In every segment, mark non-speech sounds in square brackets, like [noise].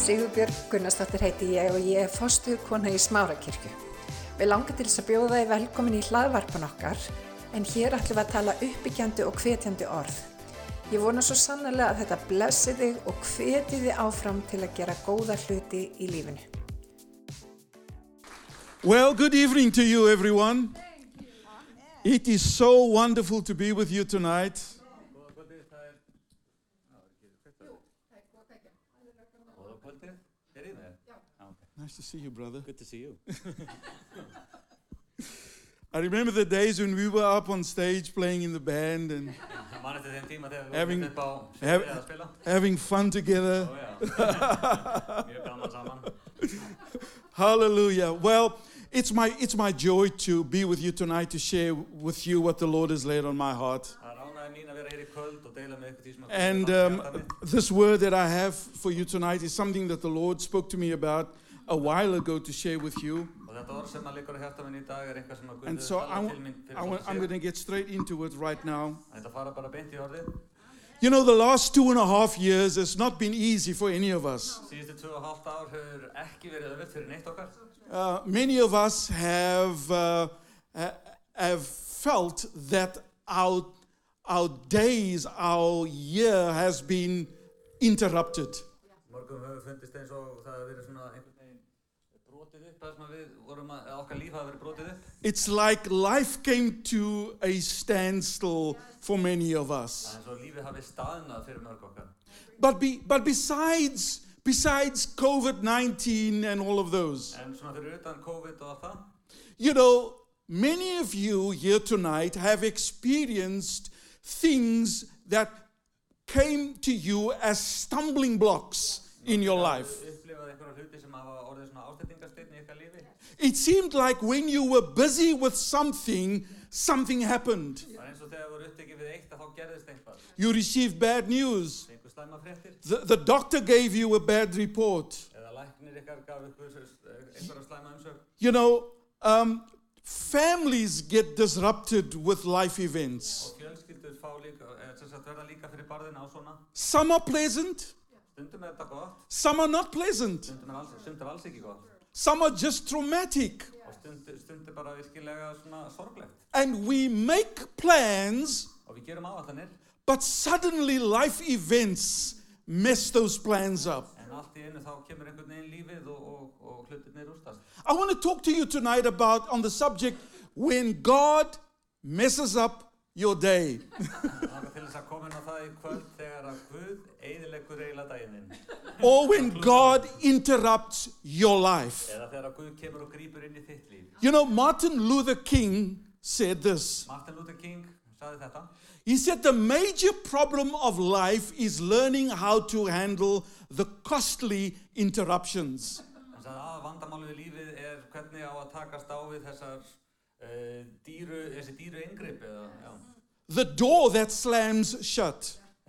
Sigurbjörg Gunnarsdóttir heiti ég og ég er fostuð kona í Smárakirkju. Við langar til þess að bjóða þið velkomin í hlaðvarpan okkar en hér ætlum við að tala uppbyggjandi og hvetjandi orð. Ég vona svo sannlega að þetta blessi þig og hveti þig áfram til að gera góða hluti í lífinu. Well, good evening to you, everyone. It is so wonderful to be with you tonight. Nice to see you, brother. Good to see you. [laughs] I remember the days when we were up on stage playing in the band and Man eftir þeim tíma þegar við Having- vorum upp á have- sviði að spila. having fun together. Ó já, mjög gaman saman. Hallelujah. Well, it's my, it's my joy to be with you tonight to share with you what the Lord has laid on my heart. Það ánægði mín að vera hér í kvöld og deila með ykkur því sem að And um, this word that I have for you tonight is something that the Lord spoke to me about a while ago to share with you. Og þetta orð sem að liggur á hjarta minn í dag er eitthvað sem að And Guður so I, tala wa- til mín I fyrir wa- svona I'm sér. going to get straight into it right now. Þetta fara bara beint í orðið. You know, the last two and a half years has not been easy for any of us. Síðustu 2,5 ár hefur ekki verið öðvöld fyrir neitt okkar. Uh, many of us have, uh, ha- have felt that our, our days, our year has been interrupted. It's like life came to a standstill for many of us. Er eins og lífið hafi staðnað fyrir mörg okkar. But, be, but besides, besides COVID 19 and all of those, En svona fyrir utan COVID og allt það, you know, many of you here tonight have experienced things that came to you as stumbling blocks in your life. It seemed like when you were busy with something, something happened. You received bad news. The, the doctor gave you a bad report. You know, um, families get disrupted with life events. Some are pleasant. Some are not pleasant. Stundum er alls, stundum er alls ekki gott. some are just traumatic. Og stundum, stundum bara virkilega svona sorglegt. And we make plans, Og við gerum áallanir, but suddenly life events mess those plans up. en allt í einu þá kemur einhvern veginn lífið og, og, og hlutirnir rústast. I want to talk to you tonight about on the subject when God messes up your day. Það er til þess að koma inn á það í kvöld þegar að Guð or when God interrupts your life. You know, Martin Luther King said this. He said the major problem of life is learning how to handle the costly interruptions. The door that slams shut.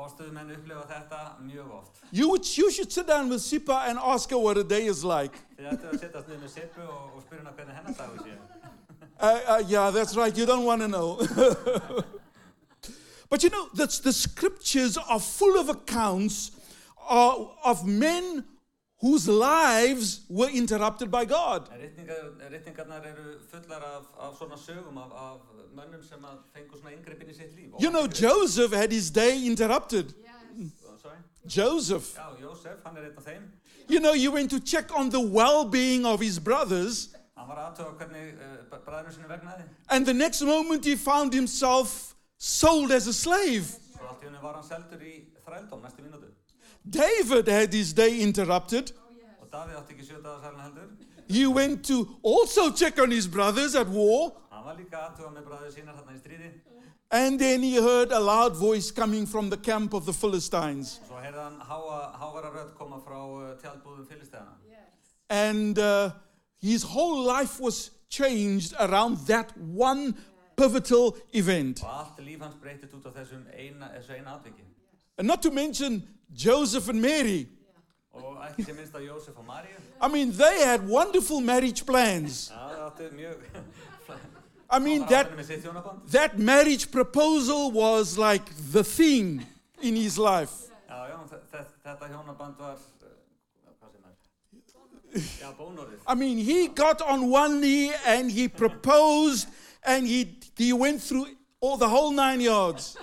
Fórstuðumenn upplifa þetta mjög oft. You, would, you should sit down with Sipa and ask her what a day is like. [laughs] Þið ættu að sittast niður með Sippu og, og spyrja hana hvernig hennar dagur sé. Uh, uh, yeah, that's right. You don't want to know. [laughs] but you know, the, the scriptures are full of accounts of, of men whose lives were interrupted by God. En ritningar, ritningarnar eru fullar af, af svona sögum af, af mönnum sem að fengu svona yngrippin í sitt líf. You know, Joseph had his day interrupted. Oh, sorry. Joseph. Já, Jósef, hann er einn af þeim. You know, you went to check on the well being of his brothers, Hann var aðtöga hvernig uh, bræðinu sinni vegnaði. and the next moment he found himself sold as a slave. David had his day interrupted. Oh, he went to also check on his brothers at war. And then he heard a loud voice coming from the camp of the Philistines. And uh, his whole life was changed around that one pivotal event. And not to mention Joseph and Mary. Og ekki sem minnst á Jósef og Maríu. I mean, they had wonderful marriage plans. Já, það áttu mjög... I mean, Það that, var með sitt hjónaband. that marriage proposal was like the thing in his life. Já, já, þe- þe- þetta hjónaband var... uh, Hvað sem er? Já, bónorðið. I mean, he got on one knee and he proposed and he, he went through all the whole nine yards.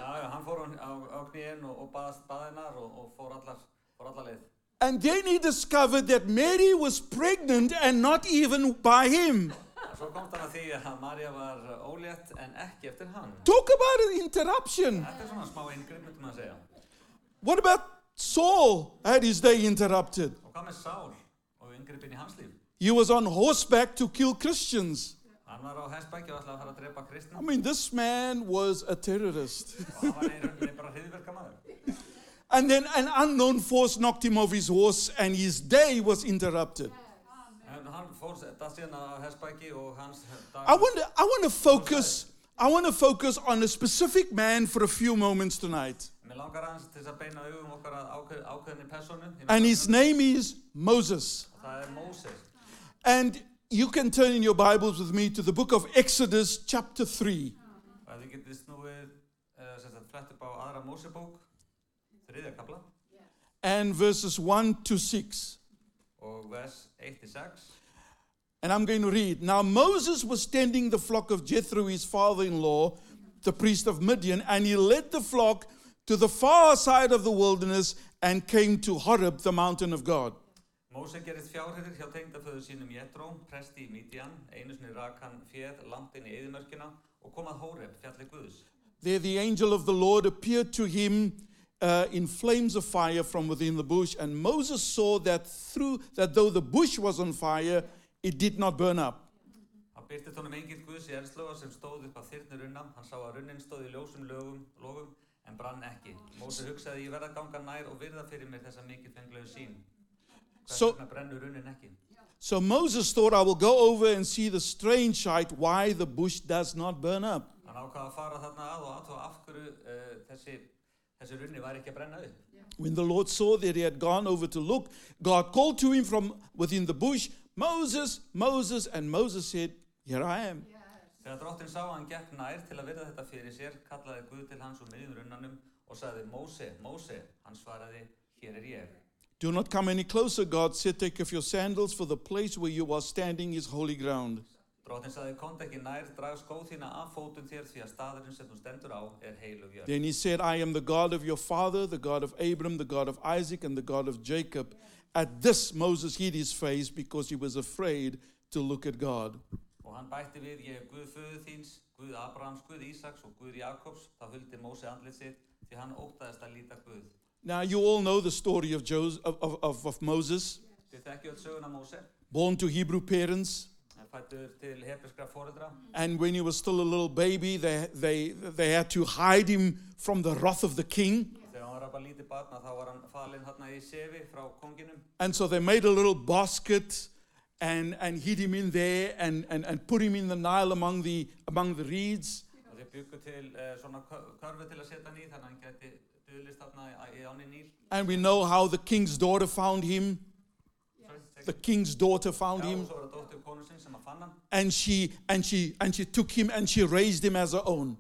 And then he discovered that Mary was pregnant and not even by him. Svo komst hann að því að Marja var ólétt en ekki eftir hann. Talk about an interruption. Þetta er svona smá inngrip, myndum maður að segja. What about Saul had his day interrupted? Og hvað með Sál og í hans líf? He was on horseback to kill Christians. Hann var á hestbæki og ætlaði að fara að drepa kristna I mean, this man was a terrorist. [laughs] og hann var í rauninni bara hriðverka. And then an unknown force knocked him off his horse and his day was interrupted. En hann fór þetta síðan á hestbæki og hans dag... I want to, I want to focus I want to focus on a specific man for a few moments tonight. Mér langar aðeins til þess að beina augum okkar að ákveð, ákveðinni personu. í And his name is Moses. Er. And you can turn in your Bibles with me to the book of Exodus chapter 3. Og þið getið snúið, uh, sem sagt, flett upp á aðra Mósebók, þriðja kapla, and verses 1 to 6. og vers 1-6. And I'm going to read. Now Moses was tending the flock of Jethro, his father in law, the priest of Midian, and he led the flock to the far side of the wilderness and came to Horeb, the mountain of God. Gerist hjá tengdaföðu sínum presti í Midian, einu sinni fjöð langt inn í eðimörkina og kom að Hóreb, fjalli Guðs. There the angel of the Lord appeared to him uh, in flames of fire from within the bush, and Moses saw that through that though the bush was on fire, it did not burn up. Byrtist honum enginn Guðs í sem stóð upp þyrnir runna, hann sá að runnin stóð í ljósum lögum, lofum, en brann ekki. Hugsaði, ég verð að ganga nær og virða fyrir mér þessa mikið sín. Hvers So- vegna brennur runnin ekki? So Moses thought, I will go over and see the strange sight, why the bush does not burn up. Hann ákvaða að fara þarna að og aðtóa af hverju þessi, þessi runni væri ekki að brenna upp. When the Lord saw that he had gone over to look, God called to him from within the bush, Moses, Moses, and Moses said, Here I am. Þegar drottin sá að hann gekk nær til að virða þetta fyrir sér, kallaði Guð til hans úr miðjum runnanum og sagði, Móse, Móse, hann svaraði, hér er ég. Do not come any closer, God said, Take off your sandals, for the place where you are standing is holy ground. Drottin sagði, kont ekki nær, drag skóð þína af fótum þér því að staðurinn sem þú stendur á er heilug jörg. Then he said, I am the God of your father, the God of Abram, the God of Isaac, and the God of Jacob. At this, Moses hid his face because he was afraid to look at God. Og hann bætti við, ég er Guð föðu þíns, Guð Abrahams, Guð Ísaks og Guð Jakobs, þá huldi andlit sitt því hann óttaðist að líta Guð. Now, you all know the story of, Jos- of, of, of, Moses, Þið þekki öll söguna Móse, born to Hebrew parents. hann er fættur eh, til hebreska foreldra And when he was still a little baby, they, they, they had to hide him from the wrath of the king. Þegar hann var bara lítið barna þá var hann falinn hérna í sefi frá konginum And so they made a little basket and, and hid him in there and, and, and put him in the Nile among the, among the reeds. And we know how the king's daughter found him. The king's daughter found him. And she and she and she took him and she raised him as her own.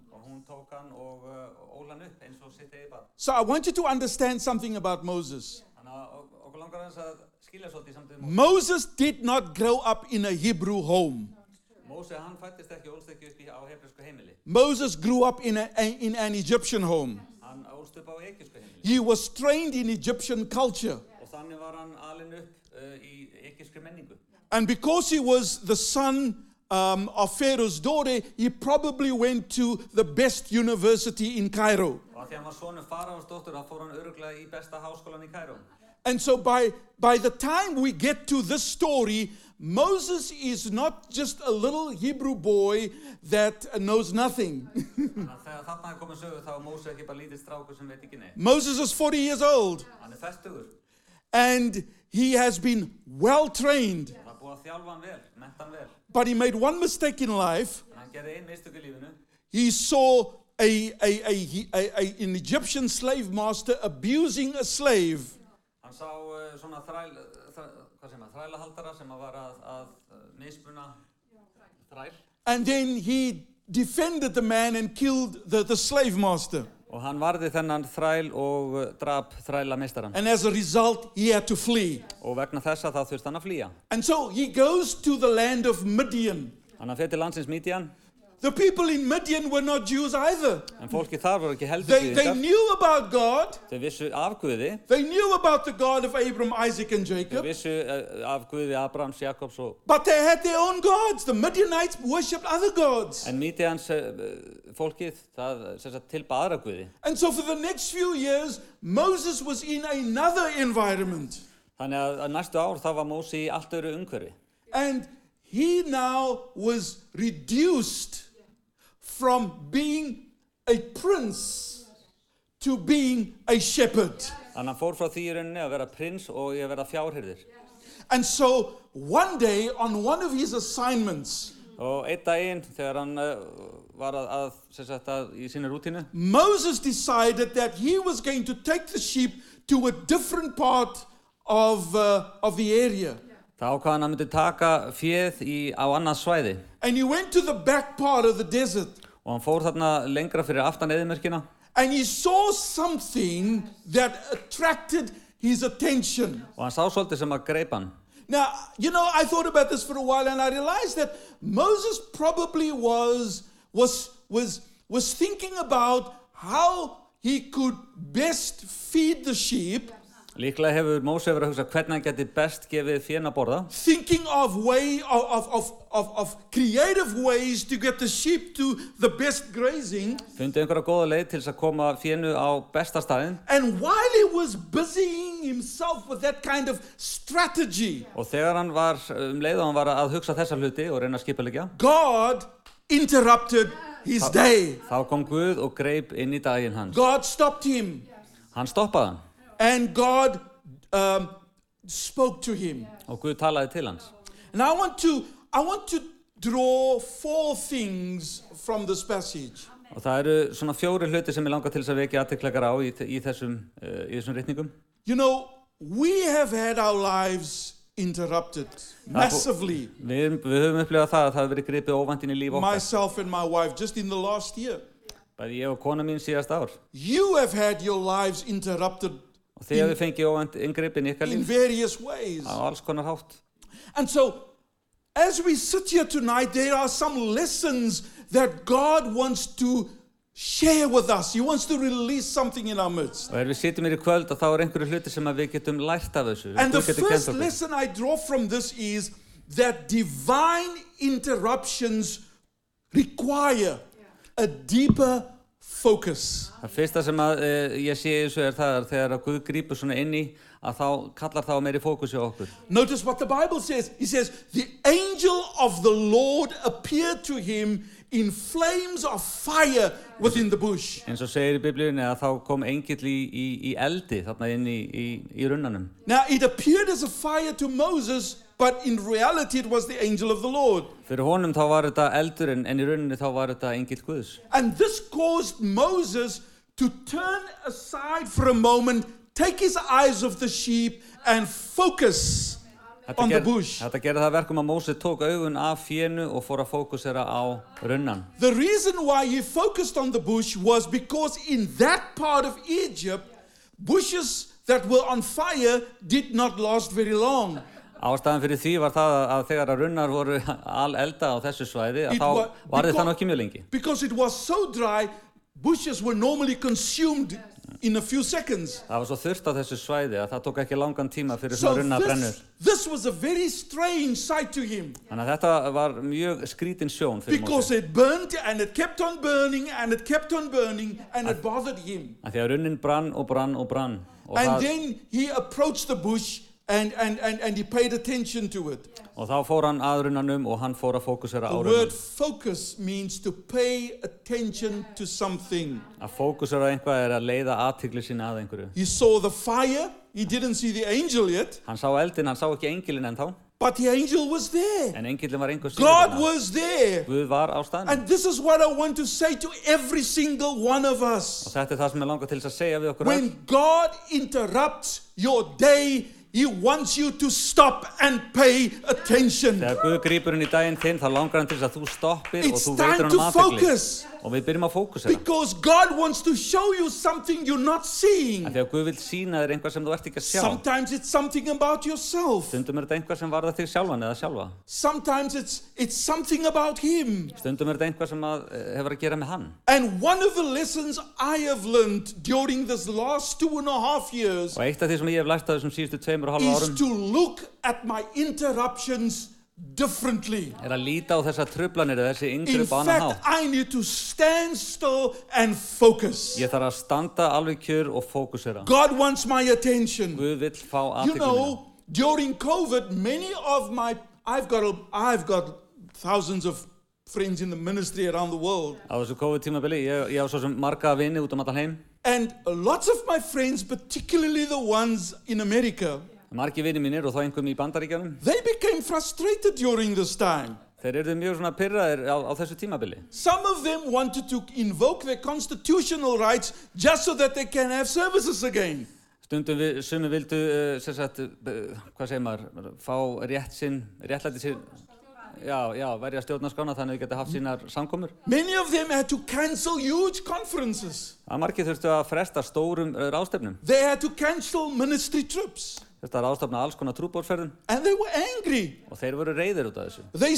So I want you to understand something about Moses. Moses did not grow up in a Hebrew home. Moses grew up in, a, in an Egyptian home. He was trained in Egyptian culture. Og þannig var hann alinn upp uh, í ekiskri menningu. And because he was the son um, of Pharaoh's daughter, he probably went to the best university in Cairo. Og að því hann var sonur faraðarsdóttur, þá fór hann öruglega í besta háskólan í Kæró. And so by, by the time we get to this story, Moses is not just a little Hebrew boy that knows nothing. [laughs] Þannig að þegar þarna er komið sögu þá er Móse ekki bara lítið strákur sem veit ekki neitt. Moses is 40 years old Hann er festugur. and he has been well trained. Það er búið að þá þjálfa hann vel, menta hann vel. But he made one mistake in life. En hann gerði einn mistök í lífinu. He saw a, a, a, he- a, a, an Egyptian slave master abusing a slave. And then he defended the man and killed the, the slave master. Og hann varði þennan þræl og uh, drap þræla meistaran. And as a result, he had to flee. Og vegna þessa þá þurfti hann að flýja. And so he goes to the land of Midian. Hann að fyrir landsins Midian, The people in Midian were not Jews either. en fólki þar voru ekki heldur They, they gyðingar. knew about God. Þau vissu af Guði, They knew about the God of Abram, Isaac, and þau Jacob. vissu uh, af Guði Abrahams, Jakobs og... But they had their own gods. The Midianites worshipped other gods. En Midians uh, fólkið, það sem sagt tilba aðra Guði. And so for the next few years, Moses was in another environment. Þannig að, að næstu ár þá var Mósi í allt öru umhverfi. And he now was reduced from being a prince to being a shepherd. Þannig að hann fór frá því í rauninni að vera prins og í að vera fjárhyrðir. And so one day, on one of his assignments, Og einn daginn þegar hann uh, var að, að, sem sagt, að í sinni rútínu, Moses decided that he was going to take the sheep to a different part of, uh, of the area. þá ákvað hann að myndi taka fjöð í, á annað svæði. And he went to the back part of the desert. Og hann fór þarna lengra fyrir aftan eðimörkina And he saw something that attracted his attention. og hann sá svolítið sem að greip hann. Now, you know, I thought about this for a while and I realized that Moses probably was, was, was, was thinking about how he could best feed the sheep, Líklega hefur Mósi verið að hugsa hvernig hann geti best gefið fjön að borða thinking of way of, of, of, of, of creative ways to get the sheep to the best grazing. fundið einhverja góða leið til þess að koma fjönu á besta staðinn And while he was busying himself with that kind of strategy, og þegar hann var um leið og hann var að hugsa þessa hluti og reyna að skipa God interrupted his day. þá kom Guð og greip inn í daginn hans. God stopped him Hann stoppaði hann and God um, spoke to him. og Guð talaði til hans. And I want to I want to draw four things from this passage. Og það eru svona fjóri hluti sem ég langar til þess að vekja aðteklekar á í, í þessum, uh, í þessum ritningum. You know, we have had our lives interrupted massively. Við, við höfum upplifað það að það hefur verið gripið óvænt inn í líf okkar. Myself and my wife just in the last year. Bæði ég og kona mín síðast ár. You have had your lives interrupted Og þið hefur fengið óvænt inngripin í ykkar in líf various ways. á alls konar hátt. And so, as we sit here tonight, there are some lessons that God wants to share with us. He wants to release something in our midst. Og ef við sitjum hér í kvöld þá er einhverju hluti sem við getum lært af þessu. And the Guð getur kennt first lesson I draw from this is that divine interruptions require a deeper focus. Það fyrsta sem að uh, ég sé í þessu er það að þegar að Guð grípur svona inn í að þá kallar það á meiri fókusi á okkur. Notice what the Bible says. He says, The angel of the Lord appeared to him in flames of fire within the bush. eins og segir í biblíunni að þá kom engill í, í, í eldi þarna inn í, í, í runnanum Now, it appeared as a fire to Moses, but in reality, it was the angel of the Lord. fyrir honum þá var þetta eldur en, en í runninni þá var þetta engill Guðs And this caused Moses to turn aside for a moment, take his eyes off the sheep, and focus þetta, on the bush. þetta gerði það að verkum að Mósi tók augun af fjönu og fór að fókusera á runnan The reason why he focused on the bush was because in that part of Egypt, bushes that were on fire did not last very long. ástæðan fyrir því var það að, þegar að runnar voru [laughs] al elda á þessu svæði að It þá because- það nú mjög lengi Because it was so dry, bushes were normally consumed in a few seconds. það var svo þurft á þessu svæði að það tók ekki langan tíma fyrir So svona runna að brenna this, upp. this was a very strange sight to him þannig að þetta var mjög skrítin sjón fyrir because Mósi it burnt and it kept on burning and it kept on burning and it bothered him. að því að runnin brann og brann og brann og, And það, then he approached the bush and, and, and, and he paid attention to it. og þá fór hann að runnanum og hann fór að fókusera á The runnan word focus means to pay attention to something. að fókusera á eitthvað er að leiða aðtigli sína að einhverju He saw the fire, he didn't see the angel yet, hann sá eldin, hann sá ekki engilin ennþá But the angel was there. En engillin var einhver God síður was there. Guð var á staðnum. And this is what I want to say to every single one of Og us. þetta er það sem ég langar til þess að segja við okkur öll. When God interrupts your day, He wants you to stop and pay attention. Þegar Guð grýpur inn í daginn þinn, þá langar hann til þess að þú stoppir og It's þú time veitur to hann aðtegli. Og við byrjum að fókusera. Because God wants to show you something you're not seeing. En þegar Guð vil sína þér einhvað sem þú ert ekki að sjá, Sometimes it's something about yourself. stundum er þetta einhvað sem varða þig sjálfan eða sjálfa. Sometimes it's it's something about him. Stundum er þetta einhvað sem að, eh, hefur að gera með hann. And one of the lessons I have learned during this last two and a half years Og eitt af því sem ég hef lært á þessum síðustu tveimur og halva is árum to look at my interruptions differently. er að líta á þessar trublanir eða þessi In yngri á annan fact, hátt. I need to stand still and focus. Ég þarf að standa alveg kjör og fókusera. God wants my attention. Guð vill fá You aðteglina. know, during COVID, many of my I've got a, I've got thousands of friends in the ministry around the world, Á þessu COVID tímabili, ég, ég á svo sem marga vini út um allan heim. and lots of my friends, particularly the ones in America, Margi vini mínir og þá einhverjum í bandaríkjanum. they became frustrated during this time. Þeir eru mjög svona pyrraðir á, á þessu tímabili. Some of them wanted to invoke their constitutional rights just so that they can have services again. Stundum við, sumi vildu, uh, sem sagt, uh, hvað segir maður, fá rétt sinn, réttlæti sinn, já, já, verja stjórnarskrána þannig að við getum haft sínar samkomur. Many of them had to cancel huge conferences. Að margir þurftu að fresta stórum uh, rástefnum. They had to cancel ministry trips. Þetta rástefna alls konar trúbórsferðum And they were angry. og þeir voru reyðir út af þessu. They,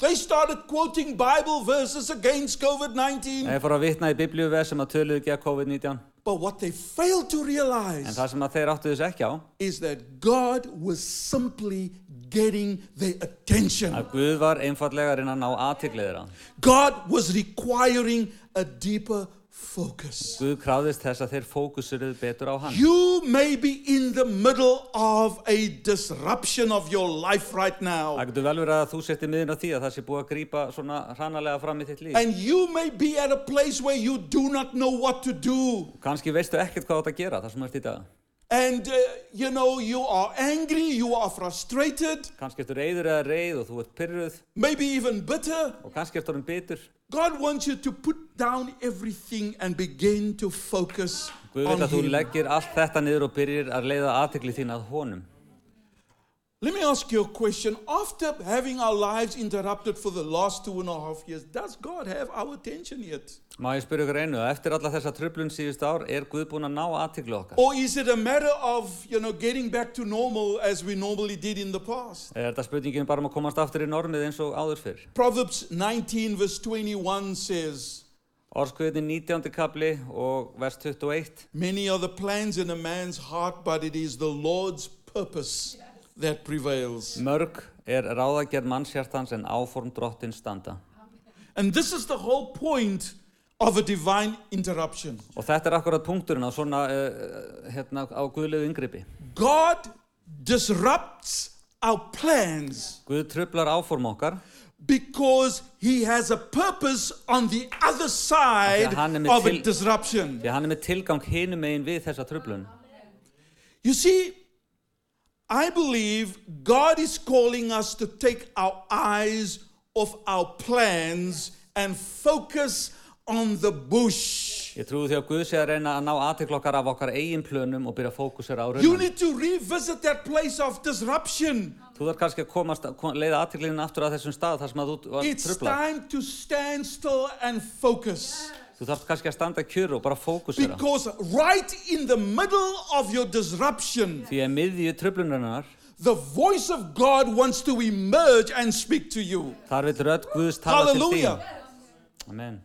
they started quoting Bible verses against COVID 19. Þeir fóru að vitna í biblíuveð sem að töluðu að COVID-19. But what they failed to En realize það sem að þeir áttu þessu ekki á, is that God was simply getting their attention. að Guð var einfallega að reyna að ná aðtiklið þeirra. God was requiring a deeper focus. Guð kráðist þess að þeir fókusuruð betur á hann. You may be in the middle of a disruption of your life right now. Það getur vel verið að þú setti miðin á því að það sé búið að grípa svona hranalega fram í þitt líf. And you may be at a place where you do not know what to do. Kanski veistu ekkert hvað að gera þar sem þú ert í dag. And uh, you know, you are angry, you are frustrated, Kanski ertu reyður eða reyð og þú ert pyrruð maybe even bitter. og kannski ertu orðin bitur. God wants you to put down everything and begin to focus Guð on veit að þú Him. leggir allt þetta niður og byrjir að leiða aðtikli þín að honum. Let me ask you a question. After having our lives interrupted for the last two and a half years, does God have our attention yet? Má ég spyrja ykkur einu, eftir alla þessa tröflun síðust ár, er Guð búinn að ná aðtikli okkar? Or is it a matter of, you know, getting back to normal as we normally did in the past? Er þetta spurningin bara um að komast aftur í normið eins og áður fyrr? Proverbs 19 verse 21 says, Orskvöðin 19. kapli og vers 21. Many are the plans in a man's heart, but it is the Lord's purpose that prevails. Mörg er ráðagerð mannshjartans en áform drottin standa. And this is the whole point of a divine interruption. Og þetta er akkurat punkturinn á svona, uh, hérna, á guðlegu yngripi. God disrupts our plans Guð trublar áform okkar because he has a purpose on the other side of a disruption. því hann er með tilgang hinum megin við þessa trublun. You see, I believe God is calling us to take our eyes off our plans and focus on the bush. Ég trúi því að Guð sé að reyna að ná okkar af okkar eigin plönum og byrja að fókusera á You need to revisit that place of disruption. Þú þarf kannski að komast, leiða aftur að þessum stað þar sem að þú var It's time to stand still and focus. Þú þarf kannski að standa kjur og bara fókusera. Because right in the middle of your disruption, Því að miðju the voice of God wants to emerge and speak to you. þar vil rödd Guðs tala til Hallelujah. þín. Amen.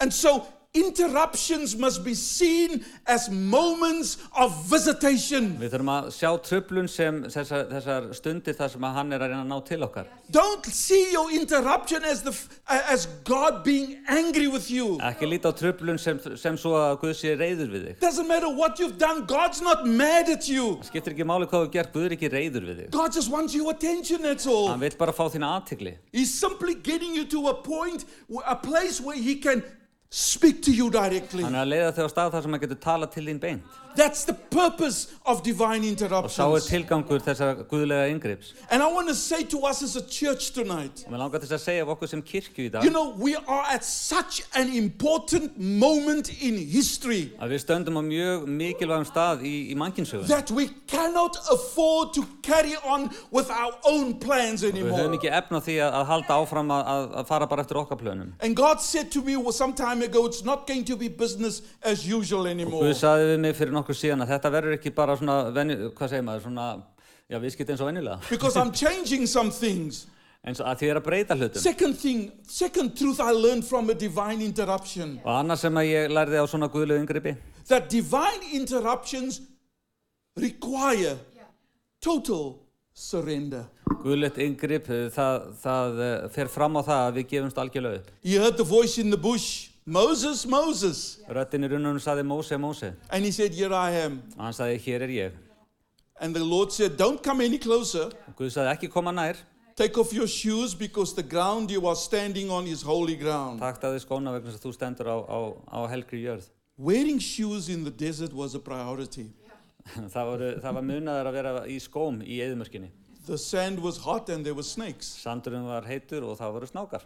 And so interruptions must be seen as moments of visitation. Við þurfum að sjá trublun sem þessar, þessar stundir þar sem að hann er að reyna að ná til okkar. Don't see your interruption as the as God being angry with you. Ekki líta á trublun sem, sem svo að Guð sé reyður við þig. Doesn't matter what you've done, God's not mad at you. Skiptir ekki máli hvað þú gert, Guð er ekki reyður við þig. God just wants your attention, that's all. Hann vil bara fá þína aðtikli. He's simply getting you to a point, a place where He can speak to you directly. Hann er að leiða þig á stað þar sem hann getur talað til þín beint. That's the purpose of divine Og sá er interruptions. tilgangur þessar guðlega yngrips. And I want to say to us as a church tonight, Og mér langar til þess að segja af okkur sem kirkju í dag you know, we are at such an important moment in history að við stöndum á mjög mikilvægum stað í, í mannkinsögun. that we cannot afford to carry on with our own plans Við höfum anymore. ekki efna því að, að halda áfram að, að, að fara bara eftir okkar plönum. And God said to me some time ago, it's not going to be business as usual anymore. Guð saði við mig fyrir nokkur síðan að þetta verður ekki bara svona, venju, hvað segir maður, svona, já, viðskipt eins og venjulega. Because I'm [laughs] changing some things. Eins og að því er að breyta hlutum. Second thing, second truth I learned from a divine interruption Og annars sem að ég lærði á svona guðlegu yngripi, that divine interruptions require total surrender. guðlegt yngrip, eh, það, það eh, fer fram á það að við gefumst algjörlega upp. He heard the voice in the bush, Moses, Moses. Röttin í runnunum saði Móse, Móse. And he said, Here I am. Og hann saði, hér er ég. And the Lord said, Don't come any closer. Og Guð saði, ekki koma nær, Take off your shoes because the ground you are standing on is holy ground. taktaði skóna vegna þess að þú stendur á, á, á helgri jörð. Wearing shoes in the desert was a priority. [laughs] Það, voru, það var munaður að vera í skóm í eðumörkinni. The sand was hot and there were snakes. Sandurinn var heitur og það voru snákar.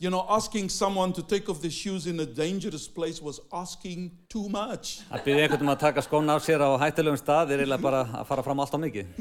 You know, asking someone to take off their shoes in a dangerous place was asking too much. Að byrja einhvern um að taka skóna af sér á hættulegum stað er eiginlega bara að fara fram allt á mikið.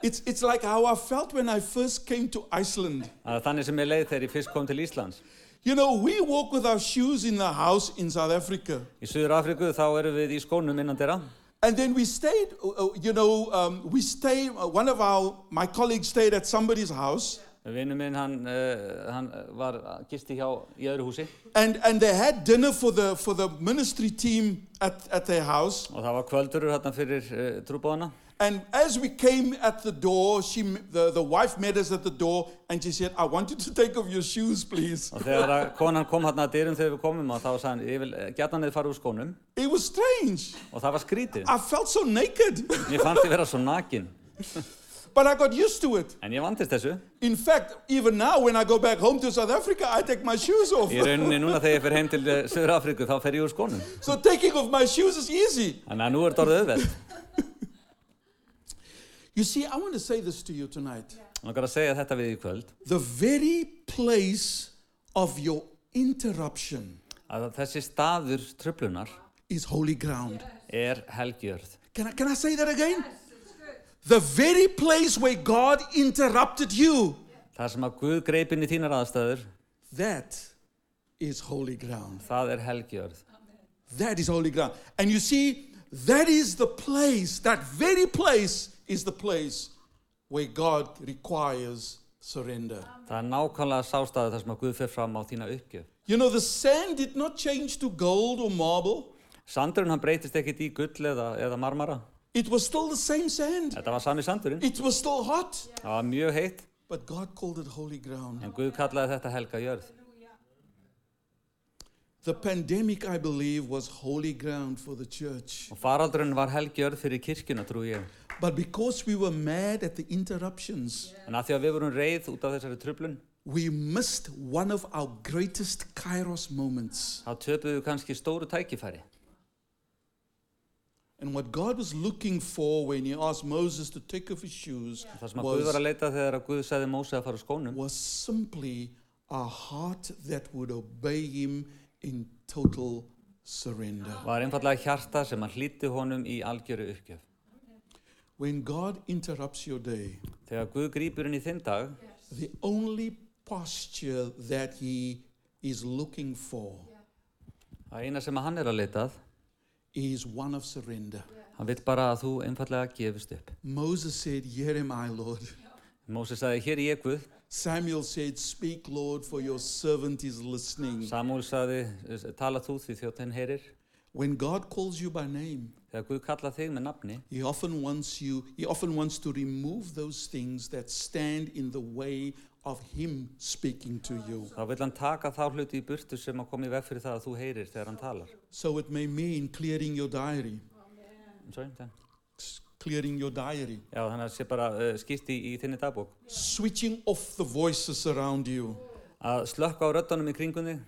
It's, it's like how I felt when I first came to Iceland. Það er þannig sem ég leið þegar ég fyrst kom til Íslands. You know, we walk with our shoes in the house in South Africa. Í Suður Afriku þá erum við í skónum innan þeirra And then we stayed, uh, uh, you know, um, we stayed, uh, one of our, my colleagues stayed at somebody's house. Vinnu minn, hann, uh, hann var gisti hjá í öðru húsi And, and they had dinner for the, for the ministry team at, at their house. og það var kvöldurur hérna fyrir uh, trúbóðana And as we came at the door, she, the, the wife met us at the door and she said, I want you to take off your shoes, please. og þegar að konan kom hérna að dyrum þegar við komum og þá sagði hann, ég vil geta hann eða fara úr skónum It was strange. og það var skrítið. I felt so naked, Mér fannst ég vera svo nakin [laughs] but I got used to it. en ég vandist þessu. In fact, even now, when I go back home to South Africa, I take my shoes off. Í rauninni núna þegar ég fer heim til uh, Suður Afriku þá fer ég úr skónum. So taking off my shoes is easy. Þannig að nú er þetta orðið auðvelt. You see, I want to say this to you tonight. Ég langar að segja þetta við í kvöld The very place of your interruption að þessi staður tröflunar is holy ground. er helgjörð. Can I, can I say that again? The very place where God interrupted you, Það sem að Guð greip inn í þínar aðstæður, that is holy ground. það er helgjörð. That is holy ground. And you see, that is the place, that very place is the place where God requires surrender. Það er nákvæmlega sástaður þar sem að Guð fer fram á þína uppgjöf. You know, the sand did not change to gold or marble, Sandurinn hann breytist ekkit í gull eða, eða marmara. it was still the same sand. Þetta var sami sandurinn. It was still hot, Það var mjög heitt, but God called it holy ground. en Guð kallaði þetta helga jörð. The pandemic, I believe, was holy ground for the church. Og faraldurinn var helgjörð fyrir kirkjuna, trú ég. But because we were mad at the interruptions, En að því að við vorum reið út af þessari tröflun, we missed one of our greatest kairos moments. þá töpuðu við kannski stóru tækifæri. And what God was looking for when he asked Moses to take off his shoes Það sem að Guð var was, að leita þegar að Guð sagði Móse að fara úr skónum, was simply a heart that would obey him in total surrender. var einfallega hjarta sem að hlýtti honum í algjöru uppgjöf. When God interrupts your day, Þegar Guð grýpur inn í þinn dag, the only posture that he is looking for það eina sem að hann er að leitað, is one of surrender. hann vill bara að þú einfallega gefist upp. Moses said, Here am I, Lord. Móse sagði, hér er ég Guð. Samuel said, Speak, Lord, for your servant is listening. Samúl sagði, tala þú því þjóttinn heyrir. When God calls you by name, Þegar Guð kalla þig með nafni, He often wants you, He often wants to remove those things that stand in the way of Him speaking to you. þá vill hann taka þá hluti í burtu sem að koma í veg fyrir það að þú heyrir þegar hann talar. So it may mean clearing your diary, Sorry, það- s- clearing your diary, Já, þannig að það sé bara uh, skýrt í, í þinni dagbók. switching off the voices around you, Að slökka á röddunum í kringun þig,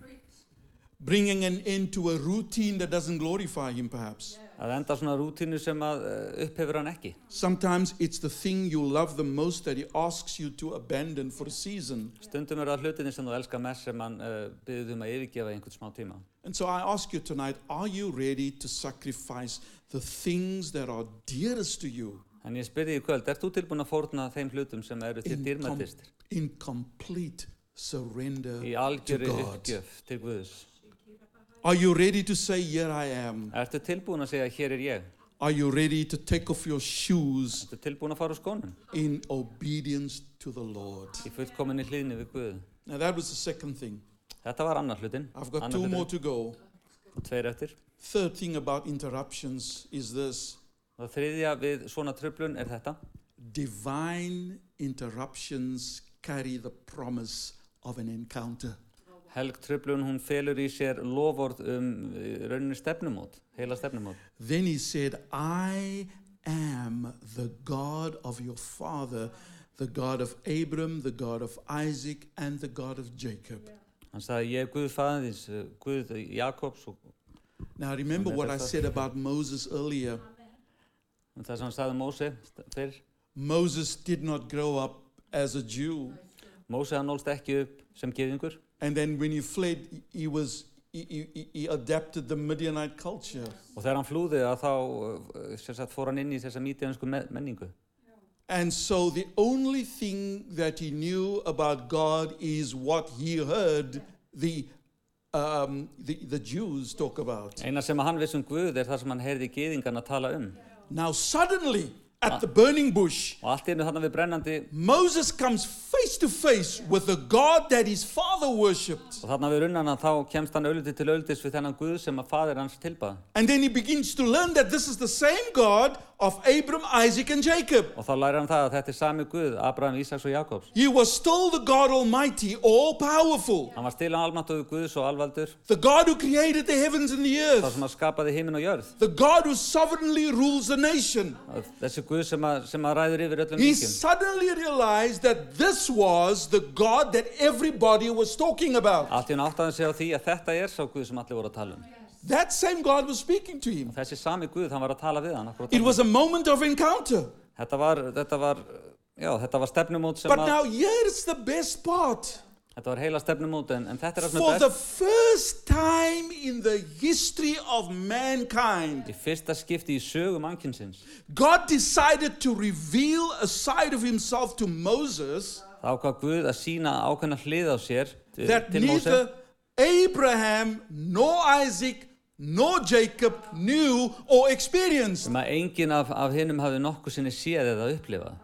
bringing an end to a routine that doesn't glorify Him, perhaps. Að enda svona rútínu sem að eh, upphefur hann ekki. Sometimes it's the thing you love the most that He asks you to abandon for a season. Stundum eru það hlutinni sem þú elskar mest sem hann uh, byggði um að yfirgefa í einhvern smá tíma. And so I ask you tonight are you ready to sacrifice the things that are dearest to you En ég spyrði í kvöld, ert þú tilbúin að fórna þeim hlutum sem eru þér in, com- dýrmættistir? in complete surrender Í to algjöri God? uppgjöf til Guðs. Are you ready to say, Here I am? Ertu tilbúin að segja, hér er ég? Are you ready to take off your shoes Ertu tilbúin að fara úr skónum? in obedience to the Lord? Í fullkominni hlýðni við Guð. Now, that was the second thing. Þetta var annar hlutin. I've got Annar two more to go. Tveir eftir. Third thing about interruptions is this Og þriðja við svona tröflun er þetta. divine interruptions carry the promise of an encounter. Helg tröflun, hún felur í sér loford um eh, rauninni stefnumót, heila stefnumót. Then he said, I am the God of your father, the God of Abram, the God of Isaac, and the God of Jacob. Hann sagði, ég er Guð fæðins, Guð Jakobs og Now, remember what I said about Moses earlier. og það sem hann sagði um Móse fyrr. Moses did not grow up as a Jew. Móse hann nólst ekki upp sem gyðingur And then when he fled, he was he, he, he adapted the Midianite culture. og þegar hann flúði að þá eh, sem sagt, fór hann inn í þessa mítiansku menningu. And so the only thing that he knew about God is what he heard the um, the, the Jews talk about. Eina sem að hann vissi um Guð er það sem hann heyrði gyðingarna tala um. Now suddenly at the burning bush, Og allt í þarna við brennandi Moses comes face to face with the God that his father worshipped. og þarna við runnana þá kemst hann auðviti til auðvits við þennan Guð sem að fadir hans tilbað. And then he begins to learn that this is the same God of Abram, Isaac, and Jacob. Og þá læri hann það að þetta er sami Guð, Abraham, Ísaks og Jakobs. He was still the God Almighty, all powerful, Hann var stila almáttuðu Guðs og alvaldur, the God who created the heavens and the þá earth, sem að skapaði himinn og jörð. the God who sovereignly rules the nation. Og Þessi Guð sem að, sem að ræður yfir öllum He ríkjum. suddenly realized that this was the God that everybody was talking about. Allt í hann áttaði sig á því að þetta er sá Guð sem allir voru að tala um. That same God was speaking to him. Þessi sami Guð, hann var að tala við hann. akkúrat It þarna. was a moment of encounter. Þetta var, þetta var, já, þetta var stefnumót sem But að, now here's the best part. þetta var heila stefnumót en, en þetta er það sem For er the best. first time in the history of mankind, Í fyrsta skipti í sögu mannkynsins, God decided to reveal a side of himself to Moses þá ákvað Guð að sína ákveðna hlið á sér til, that til Móse. neither Abraham nor Isaac nor Jacob knew or experienced. sem að enginn af, af hinnum hafi nokkuð sinni séð eða upplifað.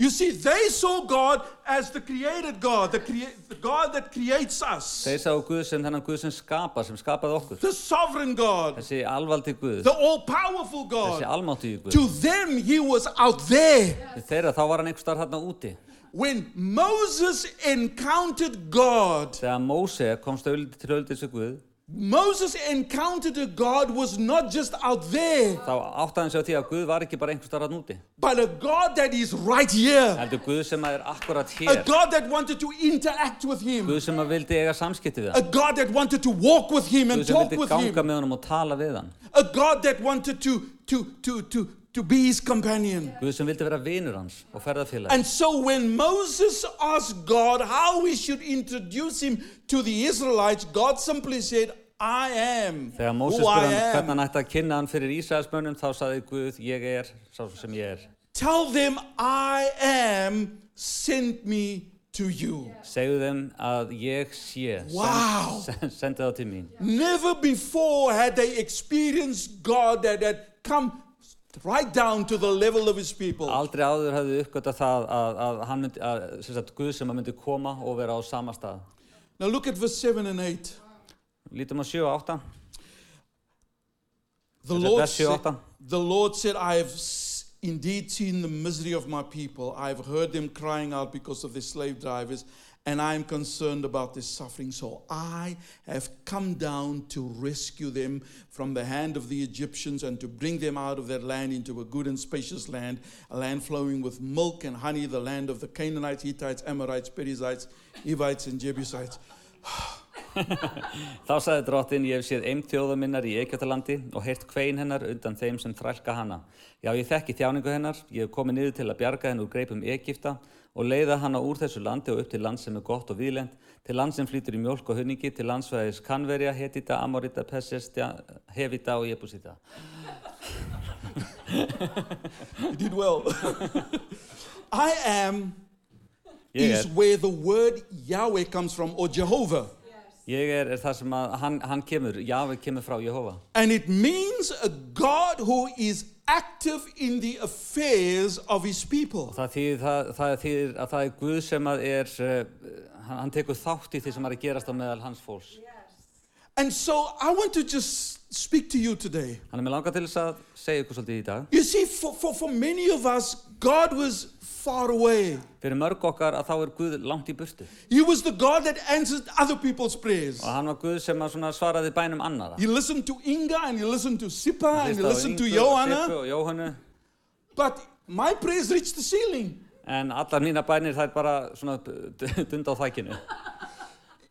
You see, they saw God as the created God, the, crea- the God that creates us, Þeir sáu Guð sem þennan Guð sem skapa, sem skapaði okkur. the sovereign God, Þessi alvaldi Guð, the all powerful þessi God. almáttíu Guð. To them, he was out there. Til þeirra þá var hann einhver starf þarna úti. When Moses encountered God, Þegar Móse komst til auðvitað við Guð, Moses encountered a God was not just out there, þá átti hann sig á því að Guð var ekki bara einhver starf þarna úti. but a God that is right here. Heldur Guð sem að er akkurat A hér. God that wanted to interact with him. Guð sem að vildi eiga samskipti við A hann. God that wanted to walk with him and Guð sem talk vildi with ganga him. með honum og tala við hann. A God that wanted to, to, to, to, to be his companion. Guð sem vildi vera vinur hans og ferðarfélag. And so when Moses asked God how he should introduce him to the Israelites, God simply said, I am Þegar Móse who I spurði hann hvernig am. hann ætti að kynna hann fyrir Ísraelsmönnum, þá saði Guð, ég er sá sem ég er. Tell them I am sent me to you. Segðu þeim að ég sé. Wow. [laughs] Send, sendi þá til mín. Never before had they experienced God that had come right down to the level of his people. Aldrei áður hafði uppgötað það að, að hann myndi, að, sem sagt, Guð sem að myndi koma og vera á sama stað. Now look at verse 7 and 8. Lítum á 7 og 8. The Lord, said, the Lord said, I have indeed seen the misery of my people. I have heard them crying out because of their slave drivers, and I am concerned about their suffering. So I have come down to rescue them from the hand of the Egyptians and to bring them out of that land into a good and spacious land, a land flowing with milk and honey, the land of the Canaanites, Hittites, Amorites, Perizzites, Evites, and Jebusites. [sighs] [sighs] [laughs] Þá sagði drottin, ég hef séð eim þjóða minnar í Egyptalandi og heyrt kvein hennar undan þeim sem þrælka hana. Já, ég þekki þjáningu hennar, ég hef komið niður til að bjarga henn úr greipum Egypta og leiða hana úr þessu landi og upp til land sem er gott og viðlend, til land sem flýtur í mjölk og hunningi, til landsvæðis Kanverja, Hetita, Amorita, Pesestja, Hevita og Jebusita. You did well. I am Ég is er, where the word Yahweh comes from, or Jehovah. Ég er, er það sem að hann, hann kemur, Jafið kemur frá Jehova. And it means a God who is active in the affairs of his people. Það þýðir, það, það þýðir að það er Guð sem að er, uh, hann, hann tekur þátt í því sem er að gerast á meðal hans fólks. And so I want to just speak to you today. Hann er með langa til þess að segja ykkur svolítið í dag. You see, for, for, for many of us, God was far away. Fyrir mörg okkar að þá er Guð langt í burtu. He was the God that answered other people's prayers. Og hann var Guð sem að svona svaraði bænum annara. You listened to Inga and you listened to Sipa and you Hlustaði á listened to Ingu, Johanna, Sibbu og Jóhannu. but my prayers reached the ceiling. En allar mína bænir þær bara svona dund á þækinu.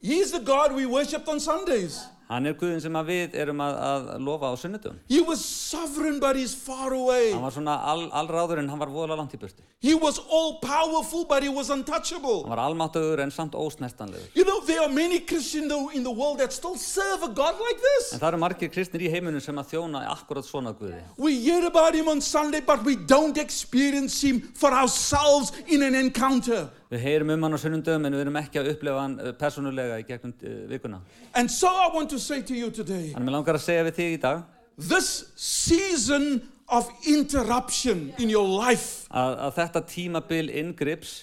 He's the God we worshipped on Sundays. Hann er Guðin sem við erum að, að lofa á sunnudum. He was sovereign, but he's far away. Hann var svona all, allráður en hann var voðalega langt í burtu. He was all powerful, but he was untouchable. Hann var almáttugur en samt ósnertanlegur. You know, there are many Christians in the- in the world that still serve a God like this. En það eru margir kristnir í heiminum sem að þjóna akkurat svona Guði. We hear about him on Sunday, but we don't experience him for ourselves in an encounter. Við heyrum um hann á sunnundum en við erum ekki að upplifa hann eh, persónulega í gegnum uh, vikuna. And so I want to say to you today Hann er langar að segja við þig í dag this season of interruption in your life að, að þetta tímabil inngrips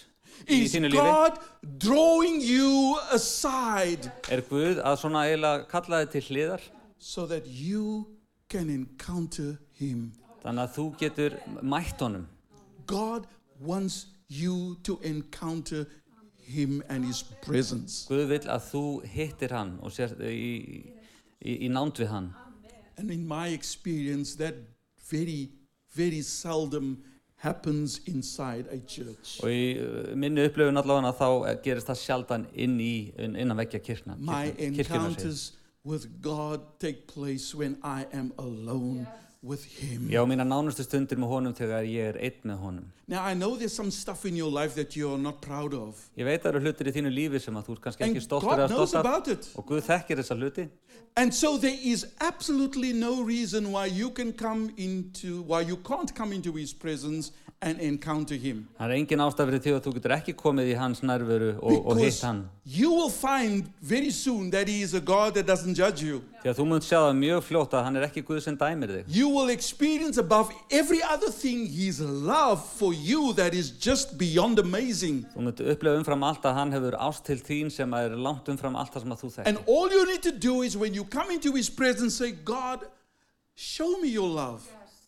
í is þínu lífi God drawing you aside er Guð að svona eiginlega kalla þig til hliðar so that you can encounter him. þannig að þú getur mætt honum. God wants you to encounter him and his presence. Guð vil að þú hittir hann og sér í, í, í nánd við hann. And in my experience, that very, very seldom happens inside a church. Og í uh, minni upplifun allavega þá gerist það sjaldan inn í, inn- innan vekkja kirkna. My kirkjuna sér. encounters with God take place when I am alone with him. Já, mína nánustu stundir með honum þegar ég er einn með honum. Now, I know there's some stuff in your life that you're not proud of. Ég veit að það eru hlutir í þínu lífi sem að þú ert kannski And ekki stoltur God eða knows stolt af about it. og Guð þekkir þessa hluti. And so there is absolutely no reason why you can come into, why you can't come into his presence and encounter him. Það er engin ástæð fyrir því að þú getur ekki komið í hans nærveru og, og hitt Because hann. you will find very soon that he is a God that doesn't judge you. Því að þú munt sjá það mjög fljótt að hann er ekki Guð sem dæmir þig. You will experience above every other thing his love for you that is just beyond amazing. Þú munt upplifa umfram allt að hann hefur ást til þín sem að er langt umfram allt það sem að þú And þekkir. all you need to do is when you come into his presence, say, God, show me your love.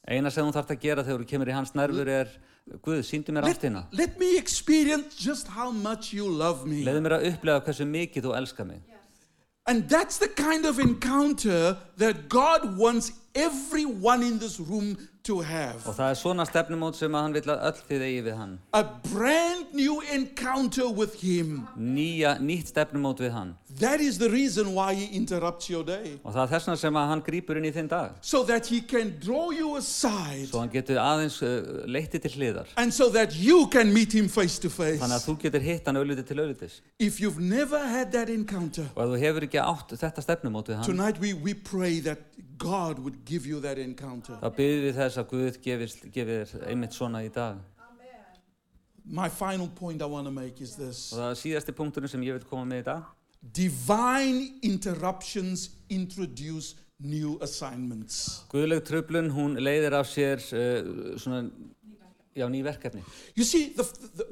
Eina sem þú þarft að gera þegar þú kemur í hans nærveru er Guð, síndu mér Let, ástina. let me experience just how much you love me. Leðu mér að upplega hversu mikið þú elskar mig. And that's the kind of encounter that God wants everyone in this room to have. Og það er svona stefnumót sem að hann vil að öll þið eigi við hann. A brand new encounter with him. Nýja, nýtt stefnumót við hann. That is the reason why he interrupts your day. Og það er þess vegna sem að hann grýpur inn í þinn dag. So that he can draw you aside. Svo hann getur aðeins uh, leitti til hliðar. And so that you can meet him face to face. Þannig að þú getur hitt hann auðvitað til auðvitis. If you've never had that encounter, Og ef þú hefur ekki átt þetta stefnumót við hann, tonight we, we pray that God would give you that encounter. þá byrðum við þess að Guð gefist, gefið þér einmitt svona í dag. My final point I want to make is Og this það er síðasti punkturinn sem ég vil koma með í dag. divine interruptions introduce new assignments. Guðleg tröflun, hún leiðir af sér uh, svona, já, ný verkefni. You see, the, the,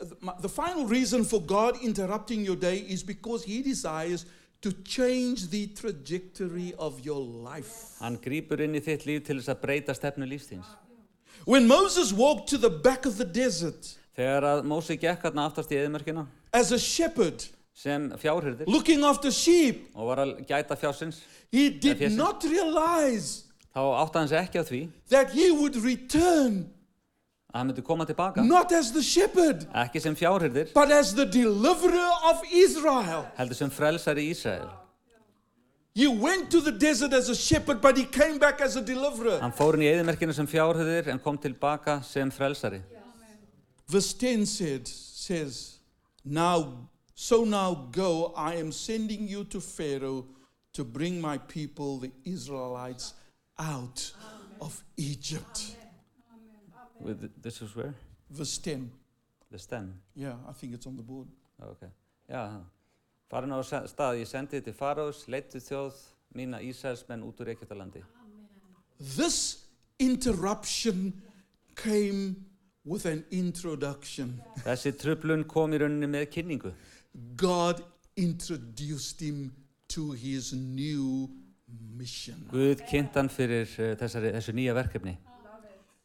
the, the final reason for God interrupting your day is because He desires to change the trajectory of your life. Hann grýpur inn í þitt líf til þess að breyta stefnu lífstíns. When Moses walked to the back of the desert Þegar að Mósi gekk hérna aftast í eðimörkina as a shepherd, sem fjárhyrðir looking after sheep, og var að gæta fjársins, he did Yes, yes. not realize þá átti hann sig ekki á því that he would return að hann myndi koma tilbaka not as the shepherd, ekki sem fjárhyrðir but as the deliverer of Israel. heldur sem frelsari Ísrael He went to the desert as a shepherd, but he came back as a deliverer. hann fór inn í eðimerkinu sem fjárhyrðir en kom tilbaka sem frelsari Verse 10 said, says, Now, so now go, I am sending you to Pharaoh to bring my people, the Israelites, out of Egypt. With, this is where? Verse 10. The stem Yeah, I think it's on the board. ok já, farin á stað ég sendi þið til Farós leittu þjóð mína Ísraelsmenn út úr Egyptalandi This interruption came with an introduction. þessi trublun kom í rauninni með kynningu God introduced him to his new mission. Guð kynnt hann fyrir uh, þessari, þessu nýja verkefni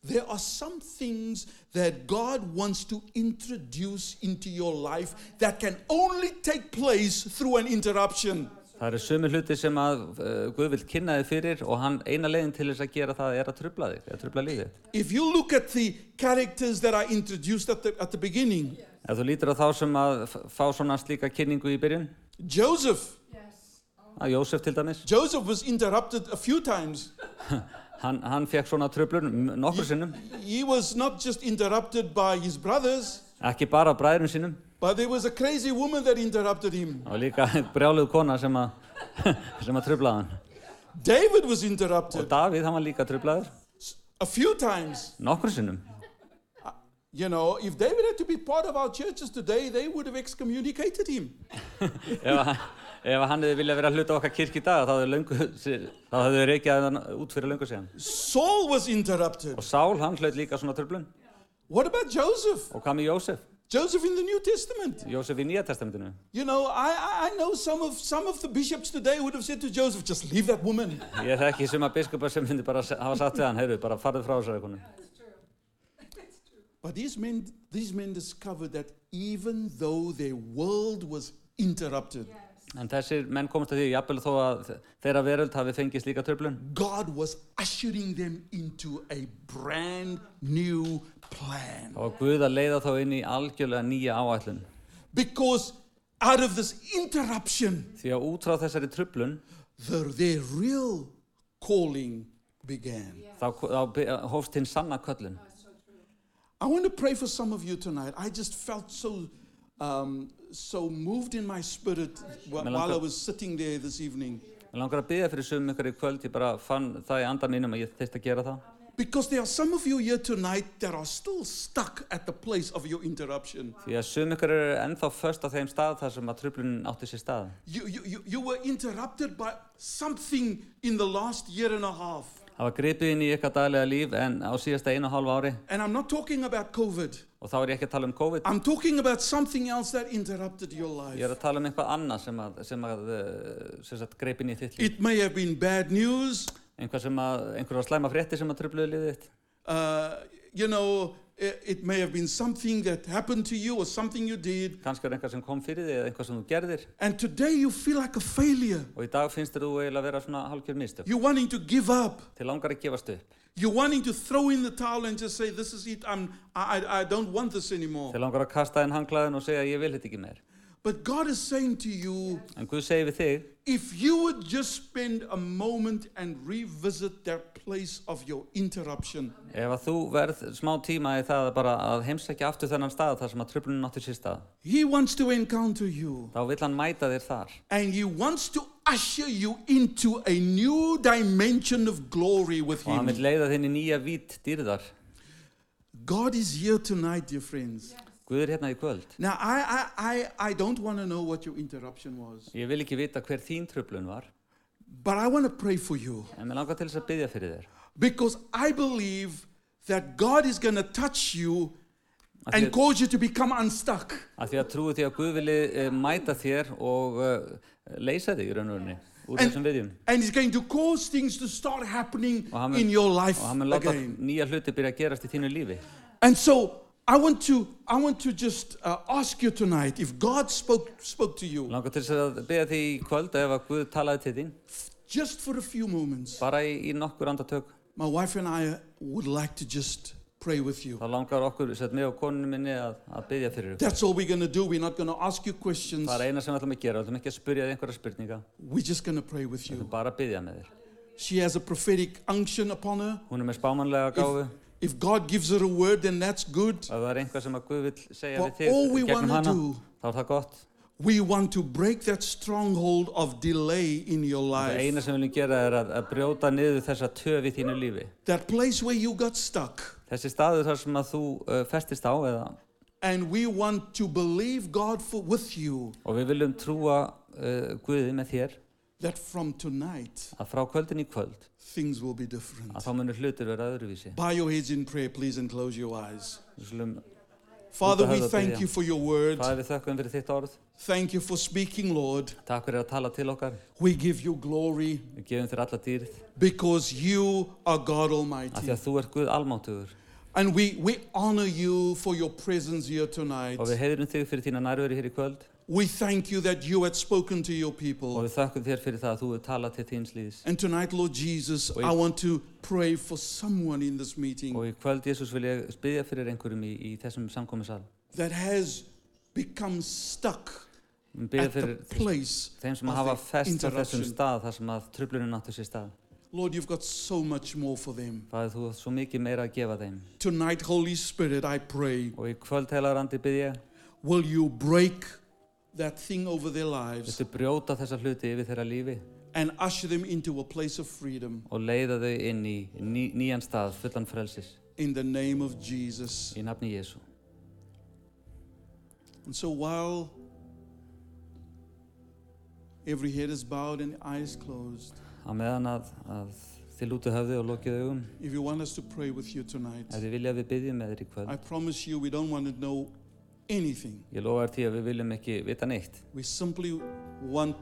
There are some things that God wants to introduce into your life that can only take place through an interruption. Það eru sömu hluti sem að uh, Guð vil kynna þig fyrir og hann eina leiðin til þess að gera það er að trubla þig, að trubla lífið. If you look at the characters that are introduced at the, at the beginning, Ef þú lítur á þá sem að fá svona slíka kynningu í byrjun, Joseph, að Jósef til dæmis, Joseph was interrupted a few times. [laughs] hann, hann fekk svona trublun m- nokkur sinnum, He was not just interrupted by his brothers, ekki bara bræðurum sínum, but there was a crazy woman that interrupted him. og líka [laughs] brjáluð kona sem að, [laughs] sem að trublaði hann. David was Og interrupted Davíð, hann var líka trublaður, a few times. nokkur sinnum. You know, if David had to be part of our churches today, they would have excommunicated him. [laughs] Ef, hann hefði viljað vera hluta okkar kirk í dag, þá hefði löngu, þá hefði reykjað hann út fyrir löngu síðan. Saul was interrupted. Og Sál, hann hlaut líka svona trublun. What about Joseph? Og hvað með Jósef? Joseph in the New Testament. Jósef í Nýja testamentinu. You know, I, I- I know some of, some of the bishops today would have said to Joseph, just leave that woman. Ég þekki sem að biskupa sem myndi bara hafa sagt við hann, heyrðu, bara farðu frá þessari konu. [laughs] But these men, these men discovered that even though their world was interrupted, En þessir menn komast að því, jafnvel þó að þe- þeirra veröld hafi fengið slíka tröflun, God was ushering them into a brand new plan. var Guð að leiða þá inn í algjörlega nýja áætlun. Because out of this interruption, Því að út frá þessari tröflun, the, their real calling began. þá, þá by- hófst hinn sanna köllun. I want to pray for some of you tonight. I just felt so, um, so moved in my spirit wh- Melancho- while I was sitting there this evening. Mér langar að byggja fyrir sum ykkur í kvöld, ég bara fann það í anda mínum að ég þyrst að gera það. Because there are some of you here tonight that are still stuck at the place of your interruption. Því að sum ykkur eru ennþá först á þeim stað þar sem að tröflunin átti sér stað. You, you, you, you were interrupted by something in the last year and a half. Var gripið inn í ykkar daglega líf en á síðasta einu og hálfa ári og þá er ég ekki að tala um COVID. Ég er að tala um eitthvað annað sem að, sem að uh, sem sagt, greip inn í þitt líf. It may have been bad news. Einhver sem að, einhverja slæma frétti sem að tröfluði lífið þitt. Uh, you know, it, it may have been something that happened to you or something you did. Kannski er einhver sem kom fyrir þig eða einhver sem þú gerðir And today you feel like a failure. og í dag finnst þér þú eiginlega að vera svona hálfgjör mistök. You're wanting to give up. Til langar að gefast upp. You're wanting to throw in the towel and just say, This is it. I'm, I, I I don't want this anymore. Til langar að kasta inn hanglaðin og segja ég vil þetta ekki meir. But God is saying to you, En Guð segir við þig, if you would just spend a moment and revisit that place of your interruption, ef að þú verð smá tíma í það bara að heimsækja aftur þennan stað þar sem að tröflunin átti sér stað, He wants to encounter you. þá vill hann mæta þér þar. And He wants to usher you into a new dimension of glory with Og hann Him. vill leiða þinn í nýja vít dýrðar. God is here tonight, dear friends. Guð er hérna í kvöld. Now, I, I, I, I don't want to know what your interruption was, Ég vil ekki vita hver þín tröflun var, but I want to pray for you en mér langar til þess að byggja fyrir þér. because I believe that God is going to touch you Af and því, cause you to become unstuck. að því að trúi því að Guð vilji uh, mæta þér og uh, leysa þig í raun og rauninni úr En- þessum viðjum. And He's going to cause things to start happening Og hann mun- in your life Og hann mun láta again. nýja hluti byrja að gerast í þínu lífi. And so I want to, I want to just uh, ask you tonight if God spoke, spoke to you Langar til þess að byggja því í kvöld ef að Guð talaði til þín, just for a few moments. bara í, í nokkur andartök. My wife and I would like to just pray with you. þá langar okkur, sett mig og konunum minni að, að byggja fyrir ykkur. That's all we're going to do. We're not going to ask you questions. Það er eina sem við ætlum að gera, við ætlum ekki að spyrja þig einhverja spurninga, We're just going to pray with við ætlum you. bara að byggja með þér. She has a prophetic unction upon her. Hún er með spámanlega gáfu, If God gives her a word, then that's good. ef það er einhvað sem að Guð vil segja But við all we þig gegnum want to hana, do, þá er það gott. we want to break that stronghold of delay in your Það life. eina sem við viljum gera er að, að brjóta niður þessa töf í þínu lífi. That place where you got stuck. Þessi staður þar sem að þú uh, festist á eða, And we want to believe God for, with you og við viljum trúa uh, Guði með þér that from tonight að frá kvöldin í kvöld things will be different. að þá munur hlutir vera öðruvísi. Bow your heads in prayer, please, and close your eyes. Við skulum, Father, we höfða thank byrja. you for your word. hvað við þökkum fyrir þitt orð? Thank you for speaking, Lord. Takk fyrir að tala til okkar. We give you glory Við gefum þér alla dýrð because you are God af því Almighty. að þú ert Guð almáttugur And we, we honor you for your presence here tonight. Og við heiðrum þig fyrir þína nærveri hér í kvöld We thank you that you had spoken to your og people. við þökkum þér fyrir það að þú hefur talað til þíns líðs. And tonight, Lord Jesus, We- I want to pray for someone in this meeting Og í kvöld, Jésús, vil ég spyrja fyrir einhverjum í, í þessum samkominsal. that has become stuck Við byrja at the fyrir place. þeim sem of hafa the fest á þessum interruption. stað þar sem að trublunin áttu sér stað. Lord, you've got so much more for them. Það er þú átt svo mikið meira að gefa þeim. Tonight, Holy Spirit, I pray, Og í kvöld heilarandi byrja, will you break that thing over their lives viltu brjóta þessa hluti yfir þeirra lífi and usher them into a place of freedom og leiða þau inn í ný, nýjan stað fullan frelsis in the name of Jesus. í nafni Jésu. And so while every head is bowed and eyes closed, Á meðan að, að þið lútu höfði og lokið augum, if you want us to pray with you tonight, ef þið vilja að við byggjum með þér í kvöld, I promise you we don't want to know anything. ég lofa þér því að við viljum ekki vita neitt. We simply want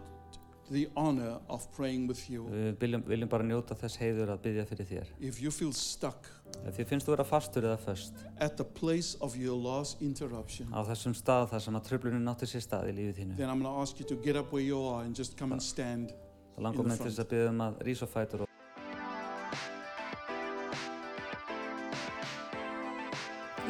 the honor of praying with you. Við viljum, viljum bara njóta þess heiður að byggja fyrir þér. If you feel stuck Ef þið finnst þú vera fastur eða föst at the place of your last interruption, á þessum stað þar sem að tröflunin áttu sér stað í lífið þínu, then I'm going to ask you to get up where you are and just come and stand. þá langar In the mér til þess að byggja um að rísa á fætur og